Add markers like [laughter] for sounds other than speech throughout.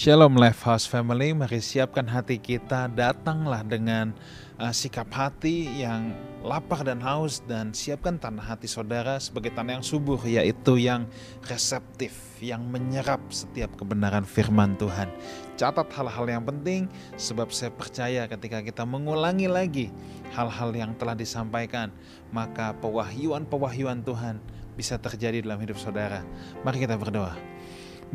Shalom Life House Family, mari siapkan hati kita, datanglah dengan uh, sikap hati yang lapar dan haus dan siapkan tanah hati saudara sebagai tanah yang subur yaitu yang reseptif, yang menyerap setiap kebenaran firman Tuhan. Catat hal-hal yang penting sebab saya percaya ketika kita mengulangi lagi hal-hal yang telah disampaikan, maka pewahyuan-pewahyuan Tuhan bisa terjadi dalam hidup saudara. Mari kita berdoa.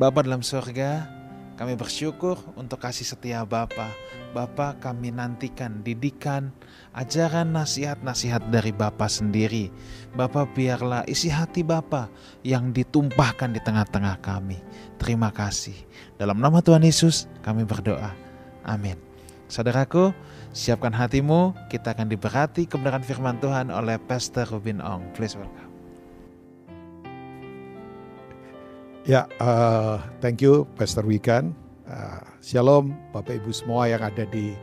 Bapa dalam surga, kami bersyukur untuk kasih setia Bapa. Bapa kami nantikan didikan, ajaran nasihat-nasihat dari Bapa sendiri. Bapa biarlah isi hati Bapa yang ditumpahkan di tengah-tengah kami. Terima kasih. Dalam nama Tuhan Yesus kami berdoa. Amin. Saudaraku, siapkan hatimu, kita akan diberkati kebenaran firman Tuhan oleh Pastor Rubin Ong. Please welcome. Ya, uh, thank you Pastor Wikan. Uh, shalom Bapak Ibu semua yang ada di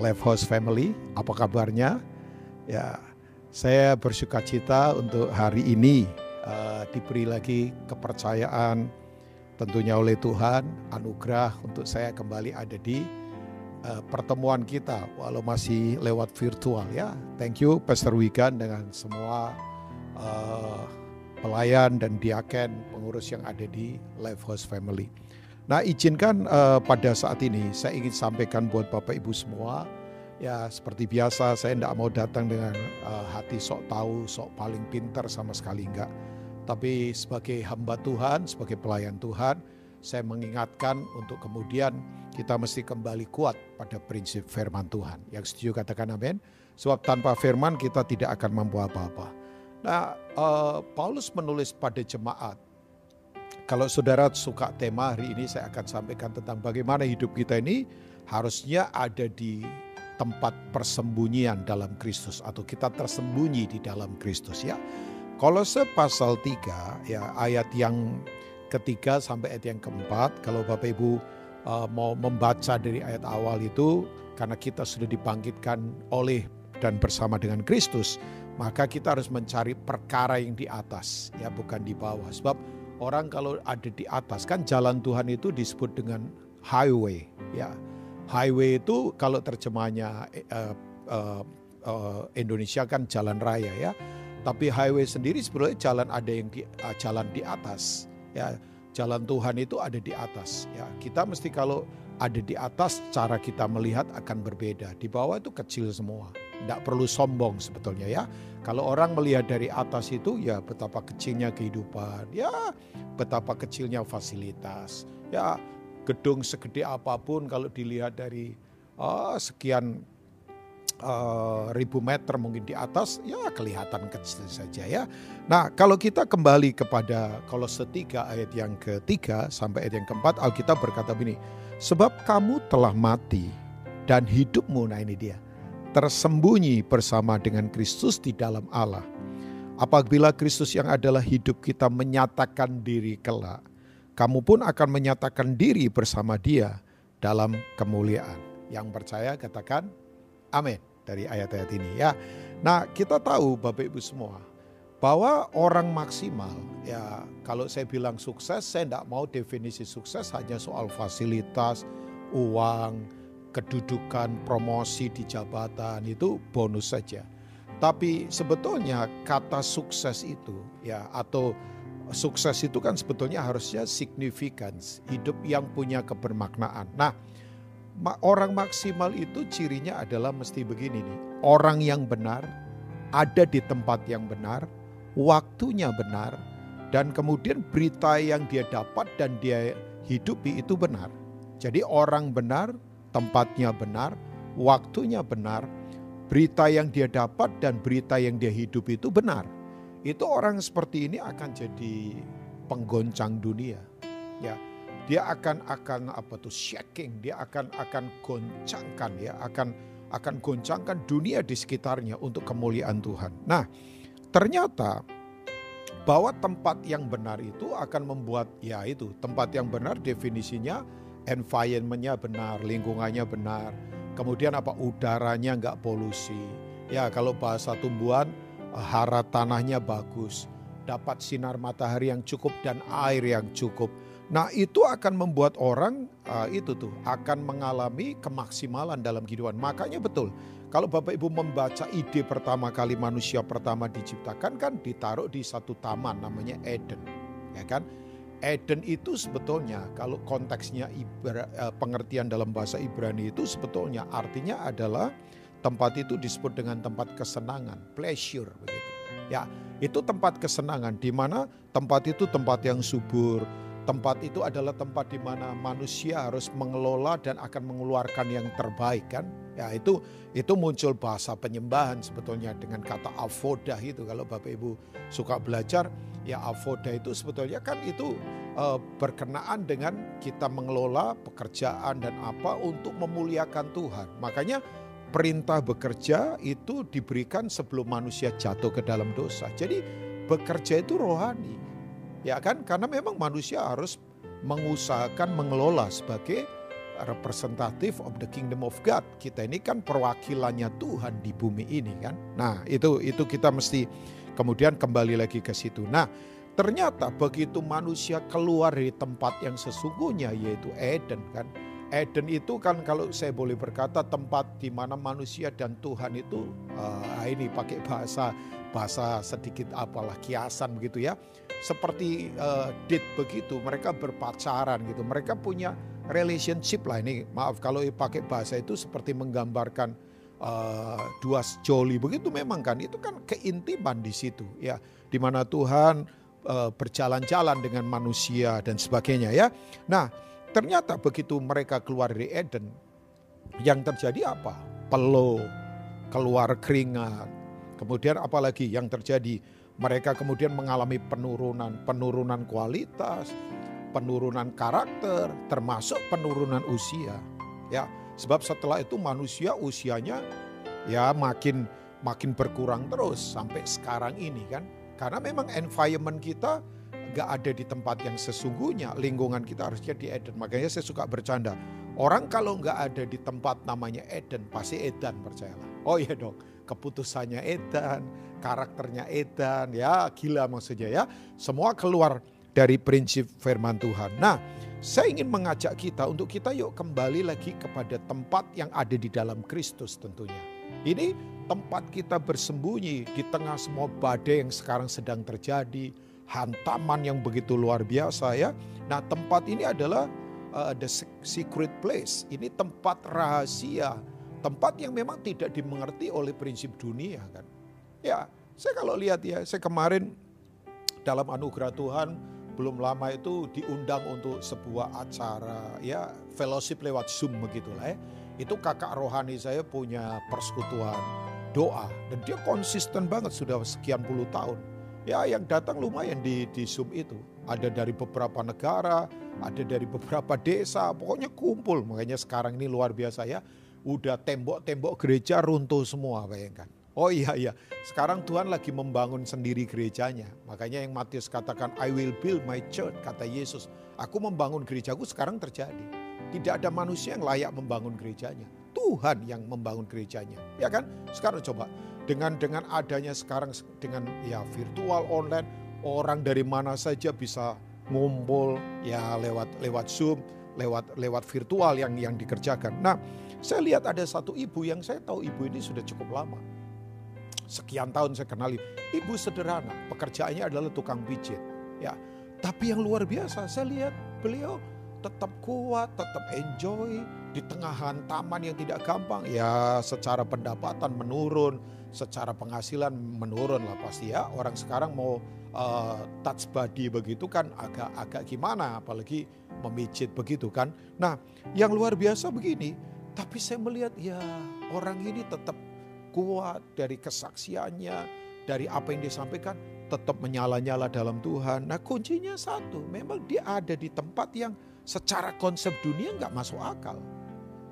Live House Family. Apa kabarnya? Ya, saya bersuka cita untuk hari ini uh, diberi lagi kepercayaan tentunya oleh Tuhan, anugerah untuk saya kembali ada di uh, pertemuan kita walau masih lewat virtual ya. Thank you Pastor Wikan dengan semua uh, pelayan dan diaken pengurus yang ada di Life House Family. Nah izinkan uh, pada saat ini saya ingin sampaikan buat Bapak Ibu semua ya seperti biasa saya tidak mau datang dengan uh, hati sok tahu, sok paling pintar sama sekali enggak. Tapi sebagai hamba Tuhan, sebagai pelayan Tuhan, saya mengingatkan untuk kemudian kita mesti kembali kuat pada prinsip firman Tuhan. Yang setuju katakan amin. Sebab tanpa firman kita tidak akan mampu apa-apa. Nah, uh, Paulus menulis pada jemaat. Kalau saudara suka tema hari ini, saya akan sampaikan tentang bagaimana hidup kita ini harusnya ada di tempat persembunyian dalam Kristus atau kita tersembunyi di dalam Kristus ya. Kolose pasal 3 ya ayat yang ketiga sampai ayat yang keempat kalau Bapak Ibu uh, mau membaca dari ayat awal itu karena kita sudah dibangkitkan oleh dan bersama dengan Kristus maka kita harus mencari perkara yang di atas ya bukan di bawah. Sebab orang kalau ada di atas kan jalan Tuhan itu disebut dengan highway ya. Highway itu kalau terjemahnya uh, uh, uh, Indonesia kan jalan raya ya. Tapi highway sendiri sebenarnya jalan ada yang di uh, jalan di atas ya. Jalan Tuhan itu ada di atas ya. Kita mesti kalau ada di atas cara kita melihat akan berbeda. Di bawah itu kecil semua tidak perlu sombong sebetulnya ya. Kalau orang melihat dari atas itu ya betapa kecilnya kehidupan, ya betapa kecilnya fasilitas, ya gedung segede apa pun kalau dilihat dari oh, sekian uh, ribu meter mungkin di atas ya kelihatan kecil saja ya. Nah kalau kita kembali kepada kalau setiga ayat yang ketiga sampai ayat yang keempat Alkitab berkata begini, sebab kamu telah mati dan hidupmu, nah ini dia tersembunyi bersama dengan Kristus di dalam Allah. Apabila Kristus yang adalah hidup kita menyatakan diri kelak, kamu pun akan menyatakan diri bersama Dia dalam kemuliaan. Yang percaya katakan amin dari ayat-ayat ini ya. Nah, kita tahu Bapak Ibu semua bahwa orang maksimal ya kalau saya bilang sukses saya tidak mau definisi sukses hanya soal fasilitas, uang, kedudukan, promosi di jabatan itu bonus saja. Tapi sebetulnya kata sukses itu ya atau sukses itu kan sebetulnya harusnya significance, hidup yang punya kebermaknaan. Nah, orang maksimal itu cirinya adalah mesti begini nih. Orang yang benar ada di tempat yang benar, waktunya benar dan kemudian berita yang dia dapat dan dia hidupi itu benar. Jadi orang benar tempatnya benar, waktunya benar, berita yang dia dapat dan berita yang dia hidup itu benar. Itu orang seperti ini akan jadi penggoncang dunia. Ya, dia akan akan apa tuh shaking, dia akan akan goncangkan ya, akan akan goncangkan dunia di sekitarnya untuk kemuliaan Tuhan. Nah, ternyata bahwa tempat yang benar itu akan membuat ya itu tempat yang benar definisinya environmentnya benar, lingkungannya benar, kemudian apa udaranya nggak polusi. Ya kalau bahasa tumbuhan hara tanahnya bagus, dapat sinar matahari yang cukup dan air yang cukup, Nah, itu akan membuat orang uh, itu tuh akan mengalami kemaksimalan dalam kehidupan. Makanya betul, kalau Bapak Ibu membaca ide pertama kali manusia pertama diciptakan kan ditaruh di satu taman namanya Eden, ya kan? Eden itu sebetulnya kalau konteksnya ibra, uh, pengertian dalam bahasa Ibrani itu sebetulnya artinya adalah tempat itu disebut dengan tempat kesenangan, pleasure begitu. Ya, itu tempat kesenangan di mana tempat itu tempat yang subur, tempat itu adalah tempat di mana manusia harus mengelola dan akan mengeluarkan yang terbaik kan. Ya itu itu muncul bahasa penyembahan sebetulnya dengan kata avodah itu kalau Bapak Ibu suka belajar ya avodah itu sebetulnya kan itu uh, berkenaan dengan kita mengelola pekerjaan dan apa untuk memuliakan Tuhan. Makanya perintah bekerja itu diberikan sebelum manusia jatuh ke dalam dosa. Jadi bekerja itu rohani. Ya kan? Karena memang manusia harus mengusahakan mengelola sebagai representative of the kingdom of God. Kita ini kan perwakilannya Tuhan di bumi ini kan. Nah, itu itu kita mesti kemudian kembali lagi ke situ. Nah, ternyata begitu manusia keluar dari tempat yang sesungguhnya yaitu Eden kan. Eden itu kan kalau saya boleh berkata tempat di mana manusia dan Tuhan itu uh, ini pakai bahasa bahasa sedikit apalah kiasan begitu ya seperti uh, date begitu, mereka berpacaran gitu, mereka punya relationship lah ini. Maaf kalau pakai bahasa itu seperti menggambarkan uh, dua sejoli begitu memang kan itu kan keintiman di situ ya, di mana Tuhan uh, berjalan-jalan dengan manusia dan sebagainya ya. Nah ternyata begitu mereka keluar dari Eden, yang terjadi apa? Peluh, keluar keringat, kemudian apalagi yang terjadi? Mereka kemudian mengalami penurunan, penurunan kualitas, penurunan karakter, termasuk penurunan usia. Ya, sebab setelah itu manusia usianya ya makin makin berkurang terus sampai sekarang ini kan. Karena memang environment kita gak ada di tempat yang sesungguhnya, lingkungan kita harusnya di Eden. Makanya saya suka bercanda. Orang kalau nggak ada di tempat namanya Eden, pasti Eden percayalah. Oh iya dong, keputusannya Eden, karakternya Edan, ya gila maksudnya ya. Semua keluar dari prinsip firman Tuhan. Nah, saya ingin mengajak kita untuk kita yuk kembali lagi kepada tempat yang ada di dalam Kristus tentunya. Ini tempat kita bersembunyi di tengah semua badai yang sekarang sedang terjadi, hantaman yang begitu luar biasa ya. Nah, tempat ini adalah uh, the secret place. Ini tempat rahasia, tempat yang memang tidak dimengerti oleh prinsip dunia kan. Ya, saya kalau lihat ya, saya kemarin dalam anugerah Tuhan belum lama itu diundang untuk sebuah acara ya fellowship lewat Zoom begitulah ya. Itu kakak rohani saya punya persekutuan doa dan dia konsisten banget sudah sekian puluh tahun. Ya yang datang lumayan di, di Zoom itu. Ada dari beberapa negara, ada dari beberapa desa, pokoknya kumpul. Makanya sekarang ini luar biasa ya. Udah tembok-tembok gereja runtuh semua bayangkan. Oh iya iya, sekarang Tuhan lagi membangun sendiri gerejanya. Makanya yang Matius katakan, I will build my church, kata Yesus. Aku membangun gerejaku sekarang terjadi. Tidak ada manusia yang layak membangun gerejanya. Tuhan yang membangun gerejanya. Ya kan? Sekarang coba, dengan dengan adanya sekarang dengan ya virtual online, orang dari mana saja bisa ngumpul ya lewat lewat Zoom, lewat lewat virtual yang yang dikerjakan. Nah, saya lihat ada satu ibu yang saya tahu ibu ini sudah cukup lama sekian tahun saya kenali. Ibu sederhana, pekerjaannya adalah tukang pijit. Ya, tapi yang luar biasa, saya lihat beliau tetap kuat, tetap enjoy di tengah hantaman yang tidak gampang. Ya, secara pendapatan menurun, secara penghasilan menurun lah pasti ya. Orang sekarang mau uh, touch body begitu kan agak-agak gimana, apalagi memijit begitu kan. Nah, yang luar biasa begini, tapi saya melihat ya orang ini tetap kuat, dari kesaksiannya, dari apa yang disampaikan, tetap menyala-nyala dalam Tuhan. Nah kuncinya satu, memang dia ada di tempat yang secara konsep dunia nggak masuk akal.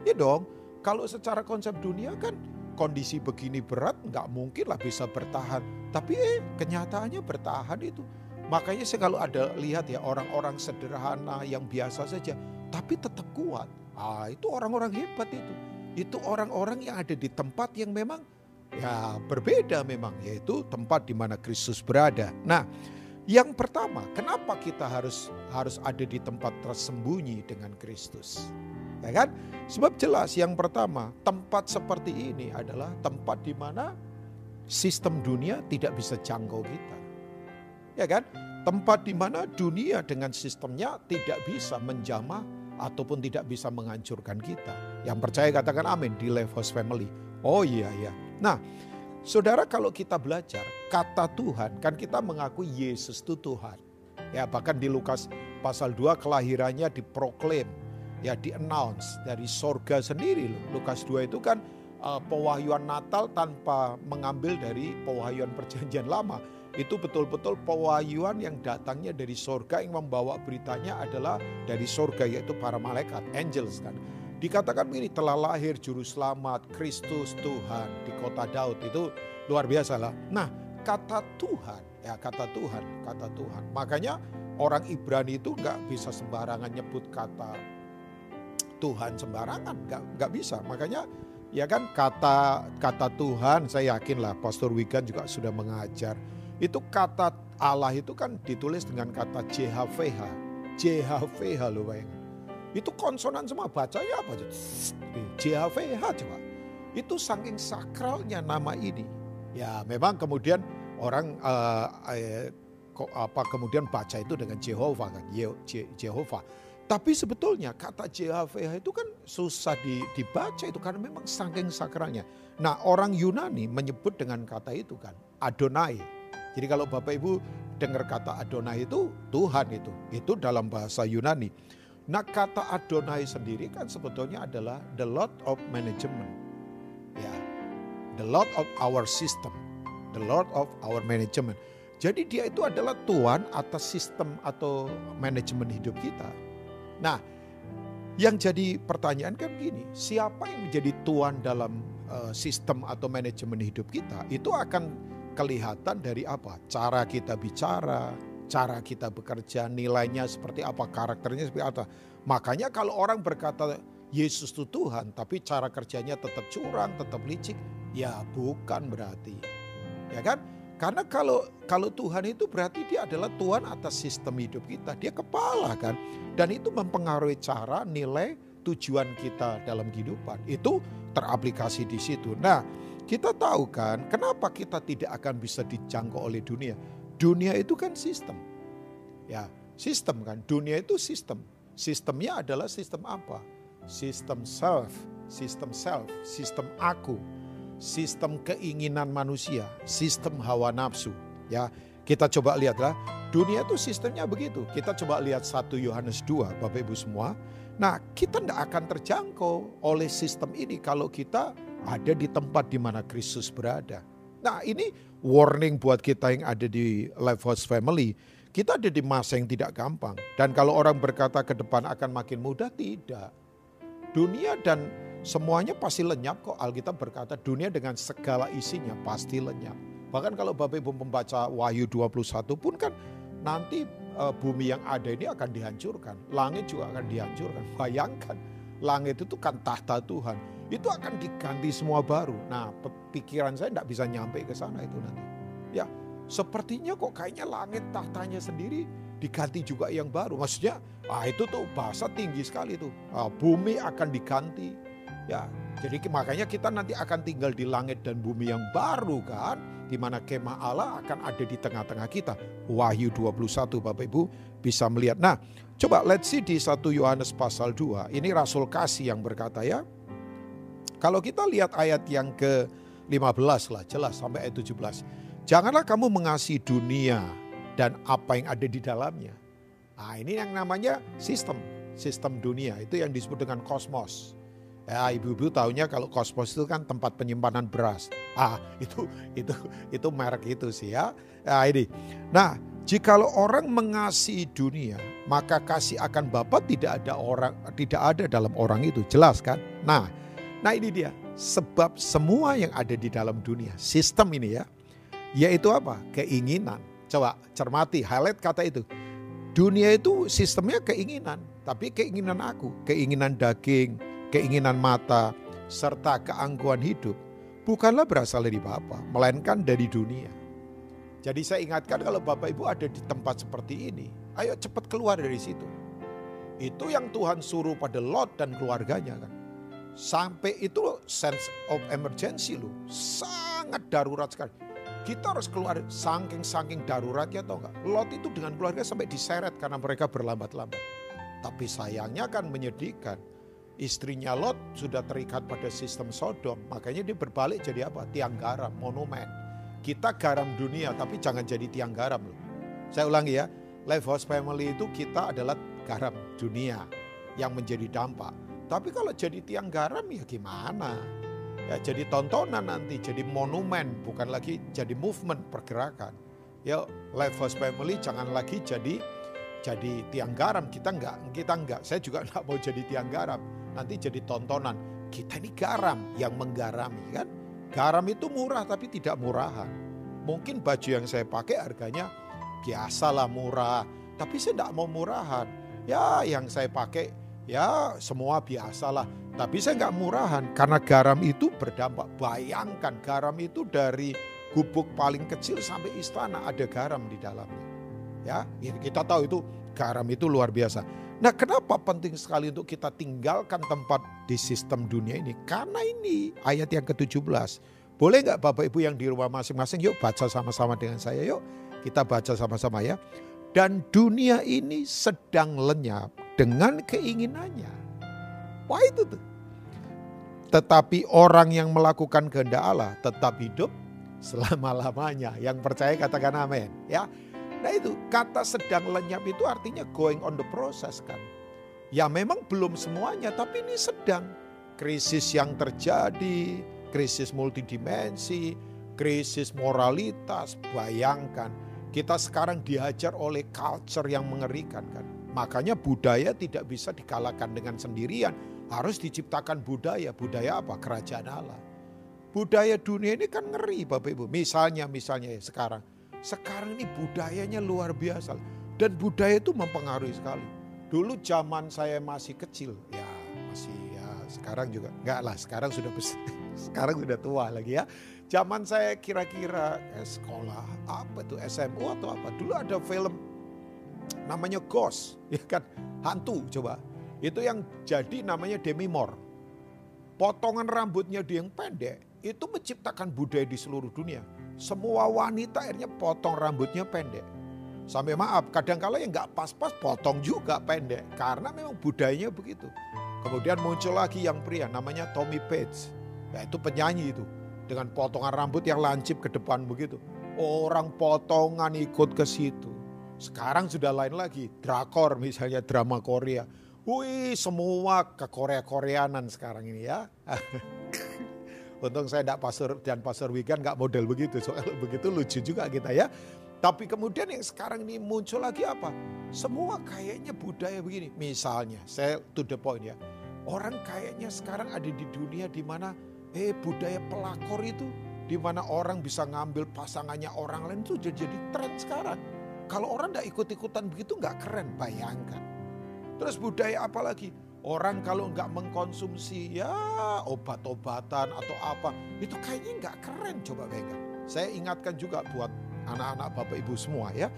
Ya dong, kalau secara konsep dunia kan kondisi begini berat nggak mungkin lah bisa bertahan. Tapi eh kenyataannya bertahan itu. Makanya saya kalau ada lihat ya orang-orang sederhana yang biasa saja, tapi tetap kuat. Ah itu orang-orang hebat itu itu orang-orang yang ada di tempat yang memang ya berbeda memang yaitu tempat di mana Kristus berada. Nah, Yang pertama, kenapa kita harus harus ada di tempat tersembunyi dengan Kristus? Ya kan? Sebab jelas yang pertama, tempat seperti ini adalah tempat di mana sistem dunia tidak bisa jangkau kita. Ya kan? Tempat di mana dunia dengan sistemnya tidak bisa menjamah ataupun tidak bisa menghancurkan kita. Yang percaya katakan amin di Levos Family. Oh iya iya. Nah, Saudara kalau kita belajar kata Tuhan kan kita mengakui Yesus itu Tuhan. Ya bahkan di Lukas pasal 2 kelahirannya diproklaim ya di-announce dari sorga sendiri loh. Lukas 2 itu kan uh, pewahyuan Natal tanpa mengambil dari pewahyuan perjanjian lama. Itu betul-betul pewahyuan yang datangnya dari sorga yang membawa beritanya adalah dari sorga yaitu para malaikat, angels kan. Dikatakan begini, telah lahir juru selamat Kristus Tuhan di kota Daud. Itu luar biasa lah. Nah, kata Tuhan, ya kata Tuhan, kata Tuhan. Makanya orang Ibrani itu nggak bisa sembarangan nyebut kata Tuhan sembarangan, nggak nggak bisa. Makanya ya kan kata kata Tuhan, saya yakin lah Pastor Wigan juga sudah mengajar. Itu kata Allah itu kan ditulis dengan kata JHVH. JHVH loh bayangin. Itu konsonan semua bacanya apa? JHVH coba. Itu saking sakralnya nama ini. Ya memang kemudian orang uh, apa kemudian baca itu dengan Jehovah kan, Jehovah. Tapi sebetulnya kata JHVH itu kan susah dibaca itu karena memang saking sakralnya. Nah orang Yunani menyebut dengan kata itu kan Adonai. Jadi kalau Bapak Ibu dengar kata Adonai itu Tuhan itu. Itu dalam bahasa Yunani. Nah kata Adonai sendiri kan sebetulnya adalah the Lord of Management. Ya, the Lord of our system, the Lord of our management. Jadi dia itu adalah Tuhan atas sistem atau manajemen hidup kita. Nah, yang jadi pertanyaan kan gini, siapa yang menjadi Tuhan dalam uh, sistem atau manajemen hidup kita? Itu akan kelihatan dari apa? Cara kita bicara, cara kita bekerja, nilainya seperti apa, karakternya seperti apa. Makanya kalau orang berkata Yesus itu Tuhan, tapi cara kerjanya tetap curang, tetap licik, ya bukan berarti. Ya kan? Karena kalau kalau Tuhan itu berarti dia adalah Tuhan atas sistem hidup kita. Dia kepala kan. Dan itu mempengaruhi cara, nilai, tujuan kita dalam kehidupan. Itu teraplikasi di situ. Nah, kita tahu kan kenapa kita tidak akan bisa dijangkau oleh dunia. Dunia itu kan sistem. Ya, sistem kan. Dunia itu sistem. Sistemnya adalah sistem apa? Sistem self, sistem self, sistem aku, sistem keinginan manusia, sistem hawa nafsu. Ya, kita coba lihatlah. Dunia itu sistemnya begitu. Kita coba lihat 1 Yohanes 2, Bapak Ibu semua. Nah, kita tidak akan terjangkau oleh sistem ini kalau kita ada di tempat di mana Kristus berada. Nah ini warning buat kita yang ada di Life House Family. Kita ada di masa yang tidak gampang. Dan kalau orang berkata ke depan akan makin mudah, tidak. Dunia dan semuanya pasti lenyap kok. Alkitab berkata dunia dengan segala isinya pasti lenyap. Bahkan kalau Bapak Ibu membaca Wahyu 21 pun kan nanti uh, bumi yang ada ini akan dihancurkan. Langit juga akan dihancurkan. [laughs] Bayangkan langit itu kan tahta Tuhan itu akan diganti semua baru. Nah, pikiran saya tidak bisa nyampe ke sana itu nanti. Ya, sepertinya kok kayaknya langit tahtanya sendiri diganti juga yang baru. Maksudnya, ah itu tuh bahasa tinggi sekali tuh. Ah, bumi akan diganti. Ya, jadi makanya kita nanti akan tinggal di langit dan bumi yang baru kan, di mana kemah Allah akan ada di tengah-tengah kita. Wahyu 21 Bapak Ibu bisa melihat. Nah, coba let's see di 1 Yohanes pasal 2. Ini Rasul Kasih yang berkata ya, kalau kita lihat ayat yang ke-15 lah, jelas sampai ayat 17. Janganlah kamu mengasihi dunia dan apa yang ada di dalamnya. Nah ini yang namanya sistem, sistem dunia. Itu yang disebut dengan kosmos. Ya, ibu-ibu tahunya kalau kosmos itu kan tempat penyimpanan beras. Ah, [laughs] itu itu itu merek itu sih ya. Nah, ini. Nah, jikalau orang mengasihi dunia, maka kasih akan Bapa tidak ada orang tidak ada dalam orang itu. Jelas kan? Nah, Nah ini dia, sebab semua yang ada di dalam dunia, sistem ini ya, yaitu apa? Keinginan. Coba cermati, highlight kata itu. Dunia itu sistemnya keinginan, tapi keinginan aku, keinginan daging, keinginan mata, serta keangkuhan hidup bukanlah berasal dari Bapa, melainkan dari dunia. Jadi saya ingatkan kalau Bapak Ibu ada di tempat seperti ini, ayo cepat keluar dari situ. Itu yang Tuhan suruh pada Lot dan keluarganya kan. Sampai itu sense of emergency loh, sangat darurat sekali. Kita harus keluar saking-saking daruratnya atau enggak. Lot itu dengan keluarga sampai diseret karena mereka berlambat-lambat. Tapi sayangnya kan menyedihkan. Istrinya Lot sudah terikat pada sistem Sodom, makanya dia berbalik jadi apa? Tiang garam, monumen kita garam dunia tapi jangan jadi tiang garam loh. Saya ulangi ya, Life House Family itu kita adalah garam dunia yang menjadi dampak. Tapi kalau jadi tiang garam ya gimana? Ya jadi tontonan nanti, jadi monumen, bukan lagi jadi movement pergerakan. Ya Life House Family jangan lagi jadi jadi tiang garam. Kita enggak, kita enggak. Saya juga [laughs] enggak mau jadi tiang garam. Nanti jadi tontonan. Kita ini garam yang menggarami kan. Garam itu murah tapi tidak murahan. Mungkin baju yang saya pakai harganya biasalah murah, tapi saya tidak mau murahan. Ya yang saya pakai ya semua biasalah, tapi saya nggak murahan karena garam itu berdampak. Bayangkan garam itu dari gubuk paling kecil sampai istana ada garam di dalamnya. Ya, kita tahu itu garam itu luar biasa. Nah kenapa penting sekali untuk kita tinggalkan tempat di sistem dunia ini? Karena ini ayat yang ke-17. Boleh nggak Bapak Ibu yang di rumah masing-masing yuk baca sama-sama dengan saya yuk. Kita baca sama-sama ya. Dan dunia ini sedang lenyap dengan keinginannya. Wah itu tuh. Tetapi orang yang melakukan kehendak Allah tetap hidup selama-lamanya. Yang percaya katakan amin. Ya, Nah itu kata sedang lenyap itu artinya going on the process kan. Ya memang belum semuanya tapi ini sedang. Krisis yang terjadi, krisis multidimensi, krisis moralitas. Bayangkan kita sekarang dihajar oleh culture yang mengerikan kan. Makanya budaya tidak bisa dikalahkan dengan sendirian. Harus diciptakan budaya. Budaya apa? Kerajaan Allah. Budaya dunia ini kan ngeri Bapak Ibu. Misalnya, misalnya ya sekarang sekarang ini budayanya luar biasa. Dan budaya itu mempengaruhi sekali. Dulu zaman saya masih kecil, ya masih ya sekarang juga enggak lah, sekarang sudah besar, [laughs] sekarang sudah tua lagi ya. Zaman saya kira-kira eh, sekolah apa itu SMU atau apa. Dulu ada film namanya Ghost, [laughs] ya kan hantu coba. Itu yang jadi namanya Demi Moore. Potongan rambutnya dia yang pendek itu menciptakan budaya di seluruh dunia semua wanita akhirnya potong rambutnya pendek. Sampai maaf, kadang-kala yang nggak pas-pas potong juga pendek. Karena memang budayanya begitu. Kemudian muncul lagi yang pria namanya Tommy Page. Ya itu penyanyi itu. Dengan potongan rambut yang lancip ke depan begitu. Orang potongan ikut ke situ. Sekarang sudah lain lagi. Drakor misalnya drama Korea. Wih semua ke Korea-Koreanan sekarang ini ya. [laughs] Untung saya tidak pastor dan pastor weekend nggak model begitu. Soal begitu lucu juga kita ya. Tapi kemudian yang sekarang ini muncul lagi apa? Semua kayaknya budaya begini. Misalnya, saya to the point ya. Orang kayaknya sekarang ada di dunia di mana eh budaya pelakor itu di mana orang bisa ngambil pasangannya orang lain itu jadi, jadi tren sekarang. Kalau orang tidak ikut-ikutan begitu nggak keren, bayangkan. Terus budaya apa lagi? Orang kalau nggak mengkonsumsi ya obat-obatan atau apa, itu kayaknya nggak keren coba bayangkan. Saya ingatkan juga buat anak-anak bapak ibu semua ya.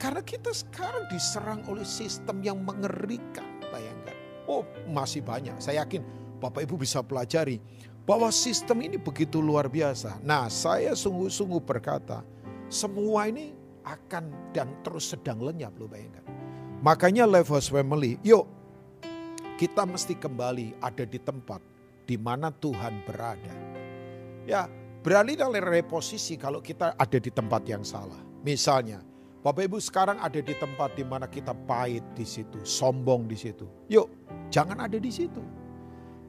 Karena kita sekarang diserang oleh sistem yang mengerikan, bayangkan. Oh masih banyak, saya yakin bapak ibu bisa pelajari bahwa sistem ini begitu luar biasa. Nah saya sungguh-sungguh berkata, semua ini akan dan terus sedang lenyap loh bayangkan. Makanya House Family, yuk kita mesti kembali ada di tempat di mana Tuhan berada. Ya, beralih dari reposisi kalau kita ada di tempat yang salah. Misalnya, Bapak Ibu sekarang ada di tempat di mana kita pahit di situ, sombong di situ. Yuk, jangan ada di situ.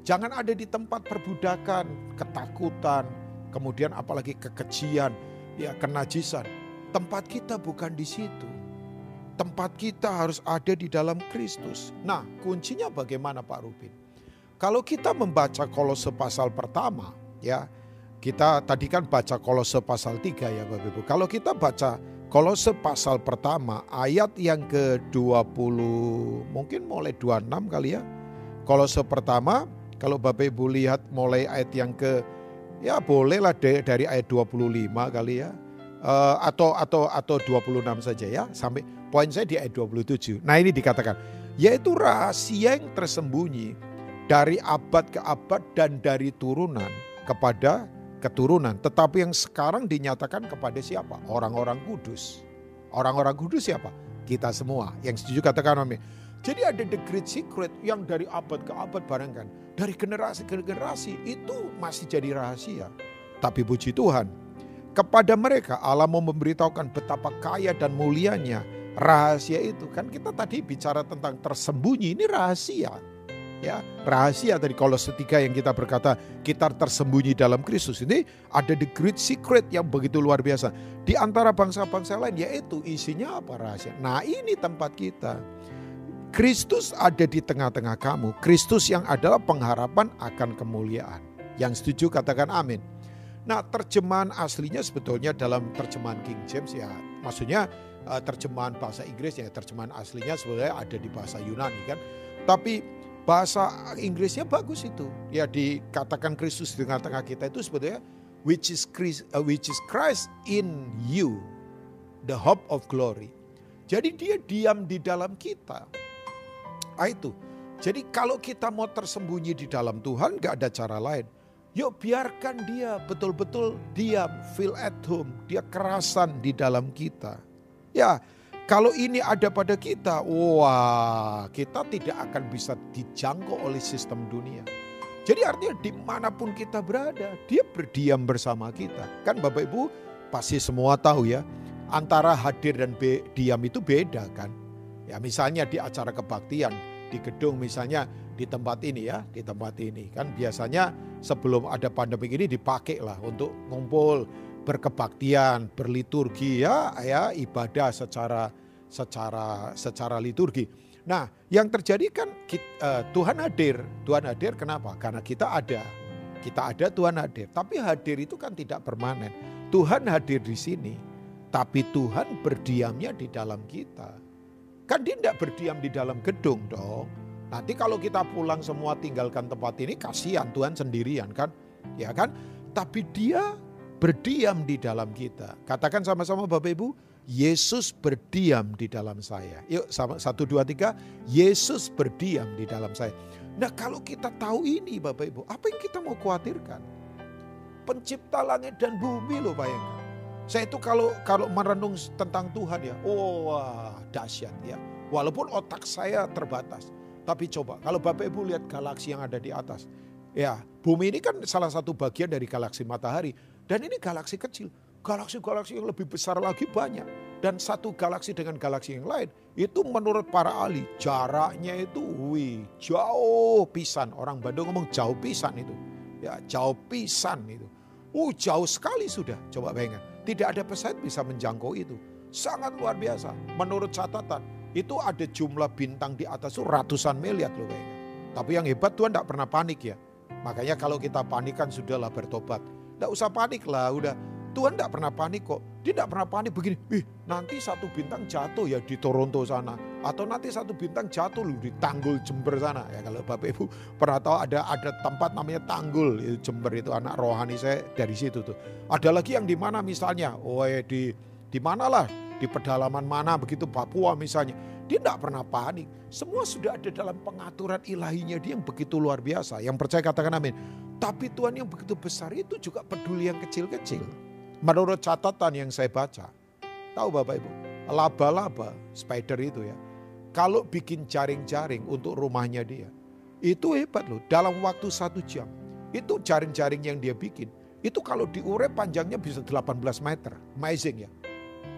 Jangan ada di tempat perbudakan, ketakutan, kemudian apalagi kekejian, ya kenajisan. Tempat kita bukan di situ tempat kita harus ada di dalam Kristus. Nah, kuncinya bagaimana Pak Rubin? Kalau kita membaca Kolose pasal pertama, ya, kita tadi kan baca Kolose pasal 3 ya Bapak Ibu. Kalau kita baca Kolose pasal pertama ayat yang ke-20, mungkin mulai 26 kali ya. Kolose pertama, kalau Bapak Ibu lihat mulai ayat yang ke ya bolehlah dari ayat 25 kali ya. Uh, atau atau atau 26 saja ya sampai poin saya di ayat 27. Nah, ini dikatakan yaitu rahasia yang tersembunyi dari abad ke abad dan dari turunan kepada keturunan, tetapi yang sekarang dinyatakan kepada siapa? Orang-orang kudus. Orang-orang kudus siapa? Kita semua. Yang setuju katakan amin. Jadi ada the great secret yang dari abad ke abad barangkan. Dari generasi ke generasi itu masih jadi rahasia. Tapi puji Tuhan, kepada mereka Allah mau memberitahukan betapa kaya dan mulianya rahasia itu. Kan kita tadi bicara tentang tersembunyi, ini rahasia. Ya, rahasia dari Kolose 3 yang kita berkata kita tersembunyi dalam Kristus ini ada the great secret yang begitu luar biasa. Di antara bangsa-bangsa lain yaitu isinya apa rahasia. Nah, ini tempat kita. Kristus ada di tengah-tengah kamu. Kristus yang adalah pengharapan akan kemuliaan. Yang setuju katakan amin. Nah terjemahan aslinya sebetulnya dalam terjemahan King James ya. Maksudnya eh, terjemahan bahasa Inggris ya. Terjemahan aslinya sebetulnya ada di bahasa Yunani kan. Tapi bahasa Inggrisnya bagus itu. Ya dikatakan Kristus di tengah-tengah kita itu sebetulnya which is Christ, uh, which is Christ in you, the hope of glory. Jadi dia diam di dalam kita. Ah itu. Jadi kalau kita mau tersembunyi di dalam Tuhan gak ada cara lain. Yuk biarkan dia betul-betul diam, feel at home. Dia kerasan di dalam kita. Ya kalau ini ada pada kita, wah kita tidak akan bisa dijangkau oleh sistem dunia. Jadi artinya di mana pun kita berada, dia berdiam bersama kita. Kan Bapak Ibu pasti semua tahu ya, antara hadir dan diam itu beda kan. Ya misalnya di acara kebaktian, di gedung misalnya di tempat ini ya, di tempat ini kan biasanya sebelum ada pandemi ini dipakai lah untuk ngumpul berkebaktian, berliturgi ya, ya ibadah secara secara secara liturgi. Nah, yang terjadi kan kita, uh, eh, Tuhan hadir. Tuhan hadir kenapa? Karena kita ada. Kita ada Tuhan hadir. Tapi hadir itu kan tidak permanen. Tuhan hadir di sini, tapi Tuhan berdiamnya di dalam kita. Kan dia tidak berdiam di dalam gedung dong. Nanti kalau kita pulang semua tinggalkan tempat ini kasihan Tuhan sendirian kan. Ya kan? Tapi dia berdiam di dalam kita. Katakan sama-sama Bapak Ibu, Yesus berdiam di dalam saya. Yuk sama satu dua tiga, Yesus berdiam di dalam saya. Nah kalau kita tahu ini Bapak Ibu, apa yang kita mau khawatirkan? Pencipta langit dan bumi loh bayangkan. Saya itu kalau kalau merenung tentang Tuhan ya, oh wah, dahsyat ya. Walaupun otak saya terbatas. Tapi coba kalau Bapak Ibu lihat galaksi yang ada di atas. Ya, bumi ini kan salah satu bagian dari galaksi matahari. Dan ini galaksi kecil. Galaksi-galaksi yang lebih besar lagi banyak. Dan satu galaksi dengan galaksi yang lain. Itu menurut para ahli jaraknya itu wih, jauh pisan. Orang Bandung ngomong jauh pisan itu. Ya jauh pisan itu. Uh jauh sekali sudah. Coba bayangkan. Tidak ada pesawat bisa menjangkau itu. Sangat luar biasa. Menurut catatan, itu ada jumlah bintang di atas itu ratusan miliar loh kayaknya. Tapi yang hebat Tuhan tidak pernah panik ya. Makanya kalau kita panik kan sudahlah bertobat. Tidak usah panik lah, udah Tuhan tidak pernah panik kok. Dia tidak pernah panik begini, ih nanti satu bintang jatuh ya di Toronto sana. Atau nanti satu bintang jatuh loh di Tanggul Jember sana. Ya kalau Bapak Ibu pernah tahu ada ada tempat namanya Tanggul Jember itu anak rohani saya dari situ tuh. Ada lagi yang di mana misalnya, oh ya di di mana lah, di pedalaman mana begitu Papua misalnya. Dia tidak pernah panik. Semua sudah ada dalam pengaturan ilahinya dia yang begitu luar biasa. Yang percaya katakan amin. Tapi Tuhan yang begitu besar itu juga peduli yang kecil-kecil. Menurut catatan yang saya baca, tahu Bapak Ibu, laba-laba, spider itu ya, kalau bikin jaring-jaring untuk rumahnya dia, itu hebat loh. Dalam waktu satu jam, itu jaring-jaring yang dia bikin, itu kalau diure panjangnya bisa 18 meter. Amazing ya.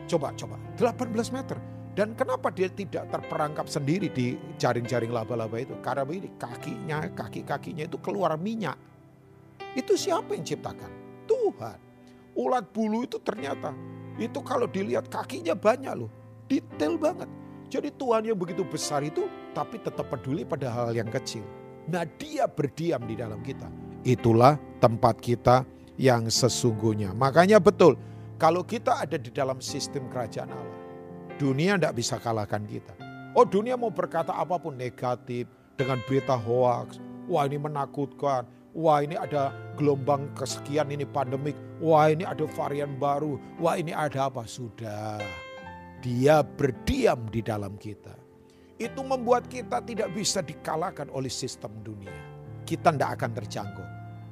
Coba, coba, 18 meter. Dan kenapa dia tidak terperangkap sendiri di jaring-jaring laba-laba itu? Karena begini, kakinya, kaki-kakinya itu keluar minyak. Itu siapa yang ciptakan? Tuhan. Ulat bulu itu ternyata itu kalau dilihat kakinya banyak loh. Detail banget. Jadi Tuhan yang begitu besar itu tapi tetap peduli pada hal yang kecil. Nah dia berdiam di dalam kita. Itulah tempat kita yang sesungguhnya. Makanya betul kalau kita ada di dalam sistem kerajaan Allah. Dunia tidak bisa kalahkan kita. Oh dunia mau berkata apa pun negatif dengan berita hoax. Wah ini menakutkan Wah ini ada gelombang kesekian ini pandemik. Wah ini ada varian baru. Wah ini ada apa? Sudah. Dia berdiam di dalam kita. Itu membuat kita tidak bisa dikalahkan oleh sistem dunia. Kita tidak akan terjangkau.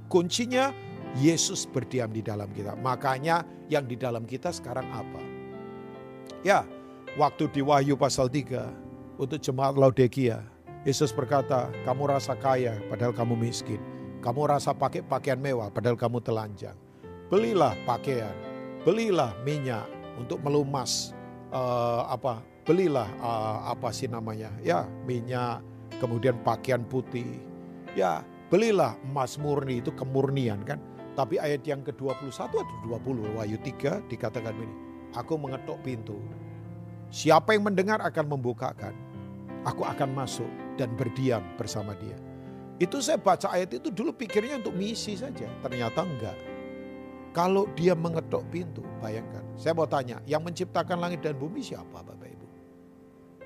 Kuncinya Yesus berdiam di dalam kita. Makanya yang di dalam kita sekarang apa? Ya, waktu di Wahyu pasal 3 untuk jemaat Laodikia, Yesus berkata, kamu rasa kaya padahal kamu miskin. Kamu rasa pakai pakaian mewah padahal kamu telanjang. Belilah pakaian, belilah minyak untuk melumas uh, apa belilah uh, apa sih namanya ya minyak kemudian pakaian putih ya belilah emas murni itu kemurnian kan tapi ayat yang ke-21 atau 20 Wahyu 3 dikatakan ini aku mengetuk pintu siapa yang mendengar akan membukakan aku akan masuk dan berdiam bersama dia itu saya baca ayat itu dulu pikirnya untuk misi saja ternyata enggak kalau dia mengetuk pintu, bayangkan. Saya mau tanya, yang menciptakan langit dan bumi siapa Bapak Ibu?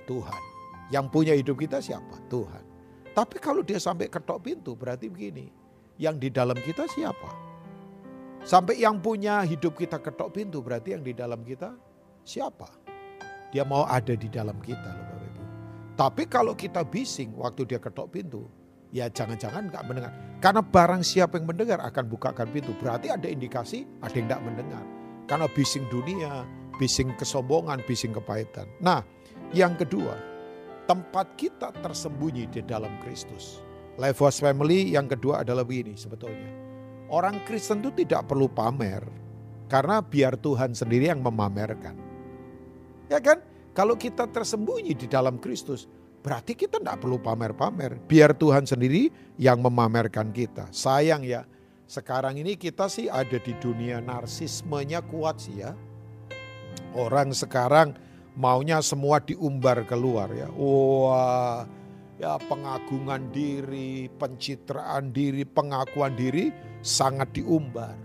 Tuhan. Yang punya hidup kita siapa? Tuhan. Tapi kalau dia sampai ketok pintu berarti begini. Yang di dalam kita siapa? Sampai yang punya hidup kita ketok pintu berarti yang di dalam kita siapa? Dia mau ada di dalam kita loh Bapak Ibu. Tapi kalau kita bising waktu dia ketok pintu, ya jangan-jangan nggak mendengar. Karena barang siapa yang mendengar akan bukakan pintu. Berarti ada indikasi ada yang tidak mendengar. Karena bising dunia, bising kesombongan, bising kepahitan. Nah yang kedua, tempat kita tersembunyi di dalam Kristus. Life was family yang kedua adalah begini sebetulnya. Orang Kristen itu tidak perlu pamer. Karena biar Tuhan sendiri yang memamerkan. Ya kan? Kalau kita tersembunyi di dalam Kristus, Berarti kita tidak perlu pamer-pamer. Biar Tuhan sendiri yang memamerkan kita. Sayang ya, sekarang ini kita sih ada di dunia narsismenya kuat sih ya. Orang sekarang maunya semua diumbar keluar ya. Wah, ya pengagungan diri, pencitraan diri, pengakuan diri sangat diumbar.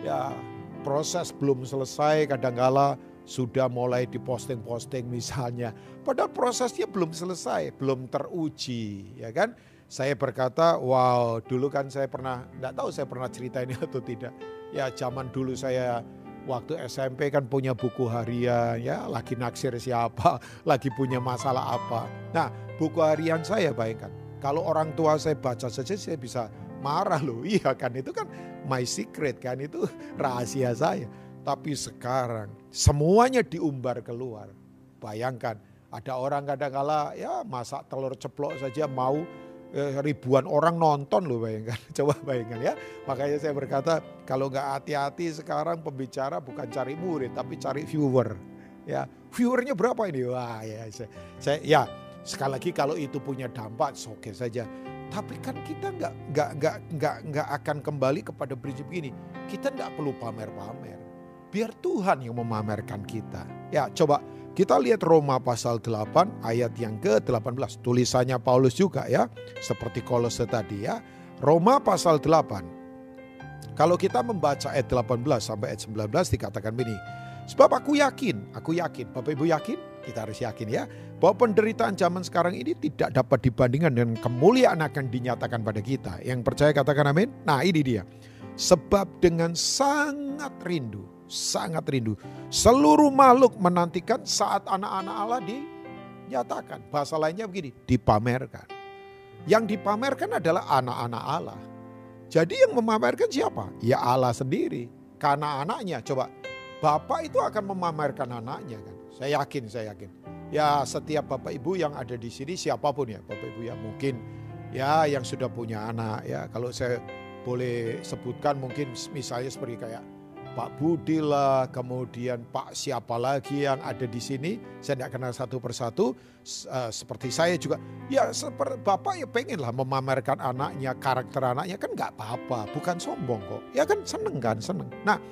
Ya, proses belum selesai kadangkala sudah mulai diposting-posting misalnya. Padahal prosesnya belum selesai, belum teruji, ya kan? Saya berkata, wow, dulu kan saya pernah, enggak tahu saya pernah cerita ini [laughs] atau tidak. Ya zaman dulu saya waktu SMP kan punya buku harian, ya lagi naksir siapa, [laughs] lagi punya masalah apa. Nah buku harian saya bayangkan, kalau orang tua saya baca saja saya bisa marah loh. [laughs] Iya kan itu kan my secret kan itu [laughs] rahasia saya. Tapi sekarang semuanya diumbar keluar. Bayangkan ada orang kadang-kala ya masak telur ceplok saja mau eh, ribuan orang nonton loh bayangkan. [laughs] Coba bayangkan ya. Makanya saya berkata kalau nggak hati-hati sekarang pembicara bukan cari murid tapi cari viewer. Ya, viewernya berapa ini? Wah ya saya, saya ya sekali lagi kalau itu punya dampak oke okay saja. Tapi kan kita nggak nggak nggak nggak nggak akan kembali kepada prinsip ini. Kita nggak perlu pamer-pamer. Biar Tuhan yang memamerkan kita. Ya coba kita lihat Roma pasal 8 ayat yang ke-18. Tulisannya Paulus juga ya. Seperti Kolose tadi ya. Roma pasal 8. Kalau kita membaca ayat 18 sampai ayat 19 dikatakan begini. Sebab aku yakin, aku yakin, Bapak Ibu yakin, kita harus yakin ya, bahwa penderitaan zaman sekarang ini tidak dapat dibandingkan dengan kemuliaan akan dinyatakan pada kita. Yang percaya katakan amin. Nah ini dia. Sebab dengan sangat rindu sangat rindu. Seluruh makhluk menantikan saat anak-anak Allah dinyatakan. Bahasa lainnya begini, dipamerkan. Yang dipamerkan adalah anak-anak Allah. Jadi yang memamerkan siapa? Ya Allah sendiri. Karena anaknya, coba Bapak itu akan memamerkan anaknya kan. Saya yakin, saya yakin. Ya setiap Bapak Ibu yang ada di sini siapa pun ya Bapak Ibu yang mungkin ya yang sudah punya anak ya. Kalau saya boleh sebutkan mungkin misalnya seperti kayak Pak Budi lah, kemudian Pak siapa lagi yang ada di sini, saya tidak kenal satu persatu, uh, seperti saya juga, ya seperti Bapak ya pengen lah memamerkan anaknya, karakter anaknya, kan nggak apa-apa, bukan sombong kok, ya kan seneng kan, seneng. Nah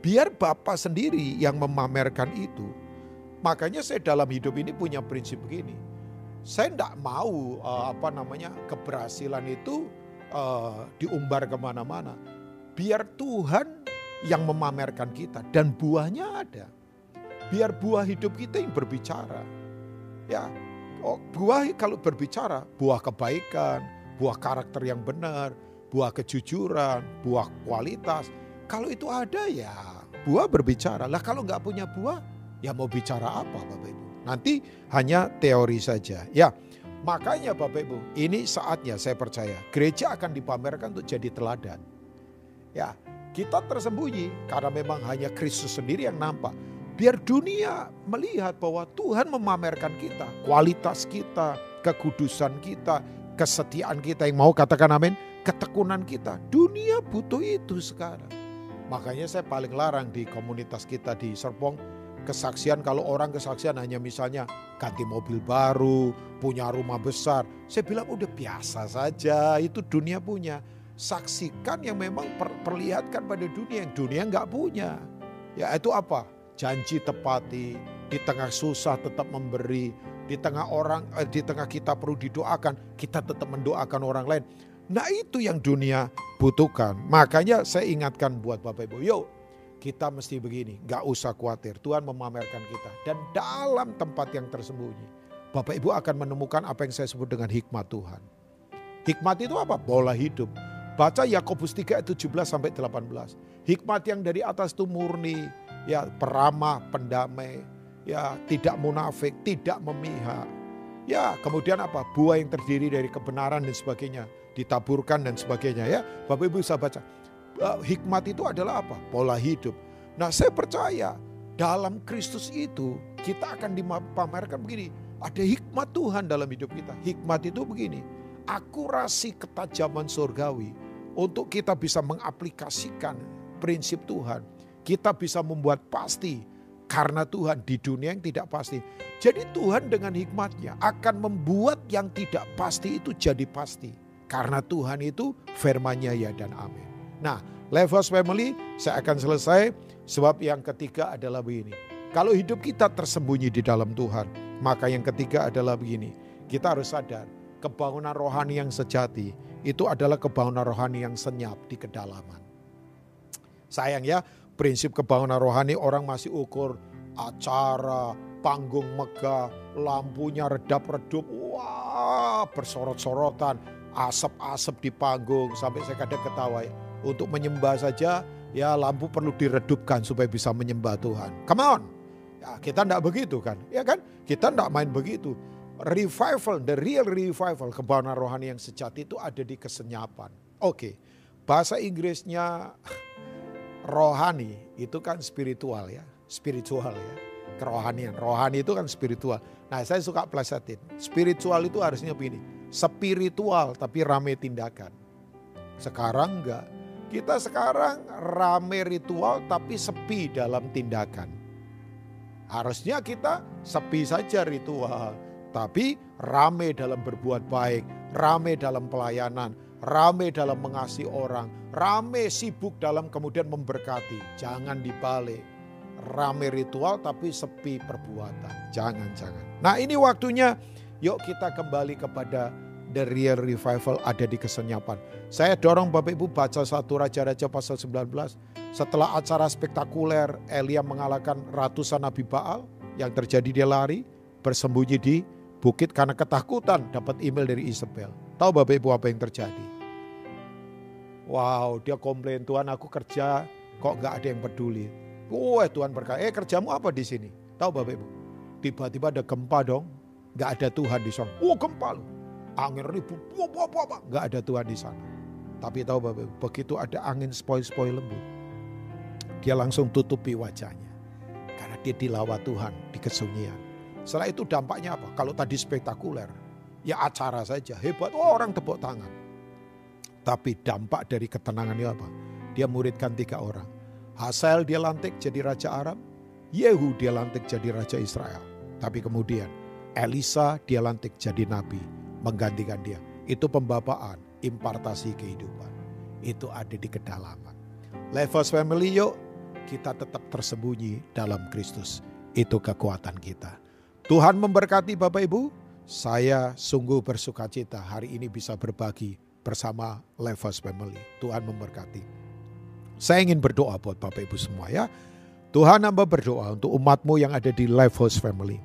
biar Bapak sendiri yang memamerkan itu, makanya saya dalam hidup ini punya prinsip begini, saya tidak mau uh, apa namanya keberhasilan itu uh, diumbar ke mana-mana, biar Tuhan yang memamerkan kita dan buahnya ada. Biar buah hidup kita yang berbicara. Ya, oh, buah kalau berbicara, buah kebaikan, buah karakter yang benar, buah kejujuran, buah kualitas. Kalau itu ada ya buah berbicara. Lah kalau nggak punya buah, ya mau bicara apa Bapak Ibu? Nanti hanya teori saja. Ya, makanya Bapak Ibu, ini saatnya saya percaya gereja akan dipamerkan untuk jadi teladan. Ya, kita tersembunyi karena memang hanya Kristus sendiri yang nampak. Biar dunia melihat bahwa Tuhan memamerkan kita, kualitas kita, kekudusan kita, kesetiaan kita yang mau katakan amin, ketekunan kita. Dunia butuh itu sekarang. Makanya saya paling larang di komunitas kita di Serpong, kesaksian kalau orang kesaksian hanya misalnya ganti mobil baru, punya rumah besar. Saya bilang udah biasa saja, itu dunia punya. Saksikan yang memang perlihatkan pada dunia yang dunia nggak punya. Ya itu apa? Janji tepati, di tengah susah tetap memberi, di tengah orang, eh, di tengah kita perlu didoakan, kita tetap mendoakan orang lain. Nah itu yang dunia butuhkan. Makanya saya ingatkan buat Bapak Ibu, yuk kita mesti begini, gak usah khawatir. Tuhan memamerkan kita. Dan dalam tempat yang tersembunyi, Bapak Ibu akan menemukan apa yang saya sebut dengan hikmat Tuhan. Hikmat itu apa? Bola hidup. Baca Yakobus 3 ayat 17 sampai 18. Hikmat yang dari atas itu murni, ya peramah, pendamai, ya tidak munafik, tidak memihak. Ya, kemudian apa? Buah yang terdiri dari kebenaran dan sebagainya, ditaburkan dan sebagainya ya. Bapak Ibu bisa baca. Hikmat itu adalah apa? Pola hidup. Nah, saya percaya dalam Kristus itu kita akan dipamerkan begini. Ada hikmat Tuhan dalam hidup kita. Hikmat itu begini. Akurasi ketajaman surgawi untuk kita bisa mengaplikasikan prinsip Tuhan. Kita bisa membuat pasti karena Tuhan di dunia yang tidak pasti. Jadi Tuhan dengan hikmatnya akan membuat yang tidak pasti itu jadi pasti. Karena Tuhan itu firmannya ya dan amin. Nah Levos Family saya akan selesai sebab yang ketiga adalah begini. Kalau hidup kita tersembunyi di dalam Tuhan, maka yang ketiga adalah begini. Kita harus sadar kebangunan rohani yang sejati itu adalah kebangunan rohani yang senyap di kedalaman. Sayang ya, prinsip kebangunan rohani orang masih ukur acara, panggung megah, lampunya redap-redup, wah bersorot-sorotan, asap-asap di panggung sampai saya kadang ketawa ya. Untuk menyembah saja ya lampu perlu diredupkan supaya bisa menyembah Tuhan. Come on. Ya, kita tidak begitu kan? Ya kan? Kita tidak main begitu. Revival, the real revival, kebangunan rohani yang sejati itu ada di kesenyapan. Oke, okay. bahasa Inggrisnya rohani itu kan spiritual ya, spiritual ya, kerohanian. Rohani itu kan spiritual. Nah saya suka plesetin, spiritual itu harusnya begini, spiritual tapi rame tindakan. Sekarang enggak, kita sekarang rame ritual tapi sepi dalam tindakan. Harusnya kita sepi saja ritual, tapi rame dalam berbuat baik, rame dalam pelayanan, rame dalam mengasihi orang, rame sibuk dalam kemudian memberkati. Jangan dibalik. Rame ritual tapi sepi perbuatan. Jangan-jangan. Nah ini waktunya yuk kita kembali kepada the real revival ada di kesenyapan. Saya dorong Bapak Ibu baca satu Raja-Raja pasal 19. Setelah acara spektakuler Elia mengalahkan ratusan Nabi Baal yang terjadi dia lari bersembunyi di bukit karena ketakutan dapat email dari Isabel. Tahu Bapak Ibu apa yang terjadi? Wow, dia komplain Tuhan aku kerja kok nggak ada yang peduli. Wah Tuhan berkata, eh kerjamu apa di sini? Tahu Bapak Ibu? Tiba-tiba ada gempa dong, nggak ada Tuhan di sana. Oh gempa loh, angin ribut, nggak ada Tuhan di sana. Tapi tahu Bapak begitu ada angin spoi-spoi lembut, dia langsung tutupi wajahnya. Karena dia dilawat Tuhan di kesunyian. Setelah itu dampaknya apa? Kalau tadi spektakuler, ya acara saja, hebat, oh, orang tepuk tangan. Tapi dampak dari ketenangannya apa? Dia muridkan tiga orang. Hasael dia lantik jadi Raja Arab, Yehu dia lantik jadi Raja Israel. Tapi kemudian Elisa dia lantik jadi Nabi, menggantikan dia. Itu pembapaan, impartasi kehidupan. Itu ada di kedalaman. Levos Family yuk, kita tetap tersembunyi dalam Kristus. Itu kekuatan kita. Tuhan memberkati Bapak Ibu. Saya sungguh bersuka cita hari ini bisa berbagi bersama Levos Family. Tuhan memberkati. Saya ingin berdoa buat Bapak Ibu semua ya. Tuhan hamba berdoa untuk umatmu yang ada di Levos Family.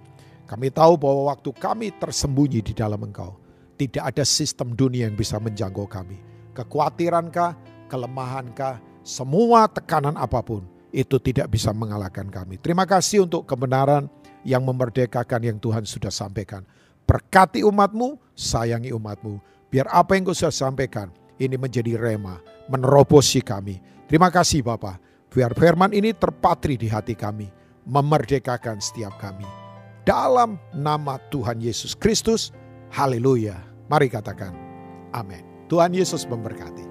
Kami tahu bahwa waktu kami tersembunyi di dalam engkau. Tidak ada sistem dunia yang bisa menjangkau kami. kekhawatirankah, kelemahankah, semua tekanan apa pun itu tidak bisa mengalahkan kami. Terima kasih untuk kebenaran yang memerdekakan yang Tuhan sudah sampaikan. Berkati umatmu, sayangi umatmu. Biar apa yang kau sudah sampaikan, ini menjadi rema, menerobosi kami. Terima kasih Bapak. Biar firman ini terpatri di hati kami, memerdekakan setiap kami. Dalam nama Tuhan Yesus Kristus, haleluya. Mari katakan, amin. Tuhan Yesus memberkati.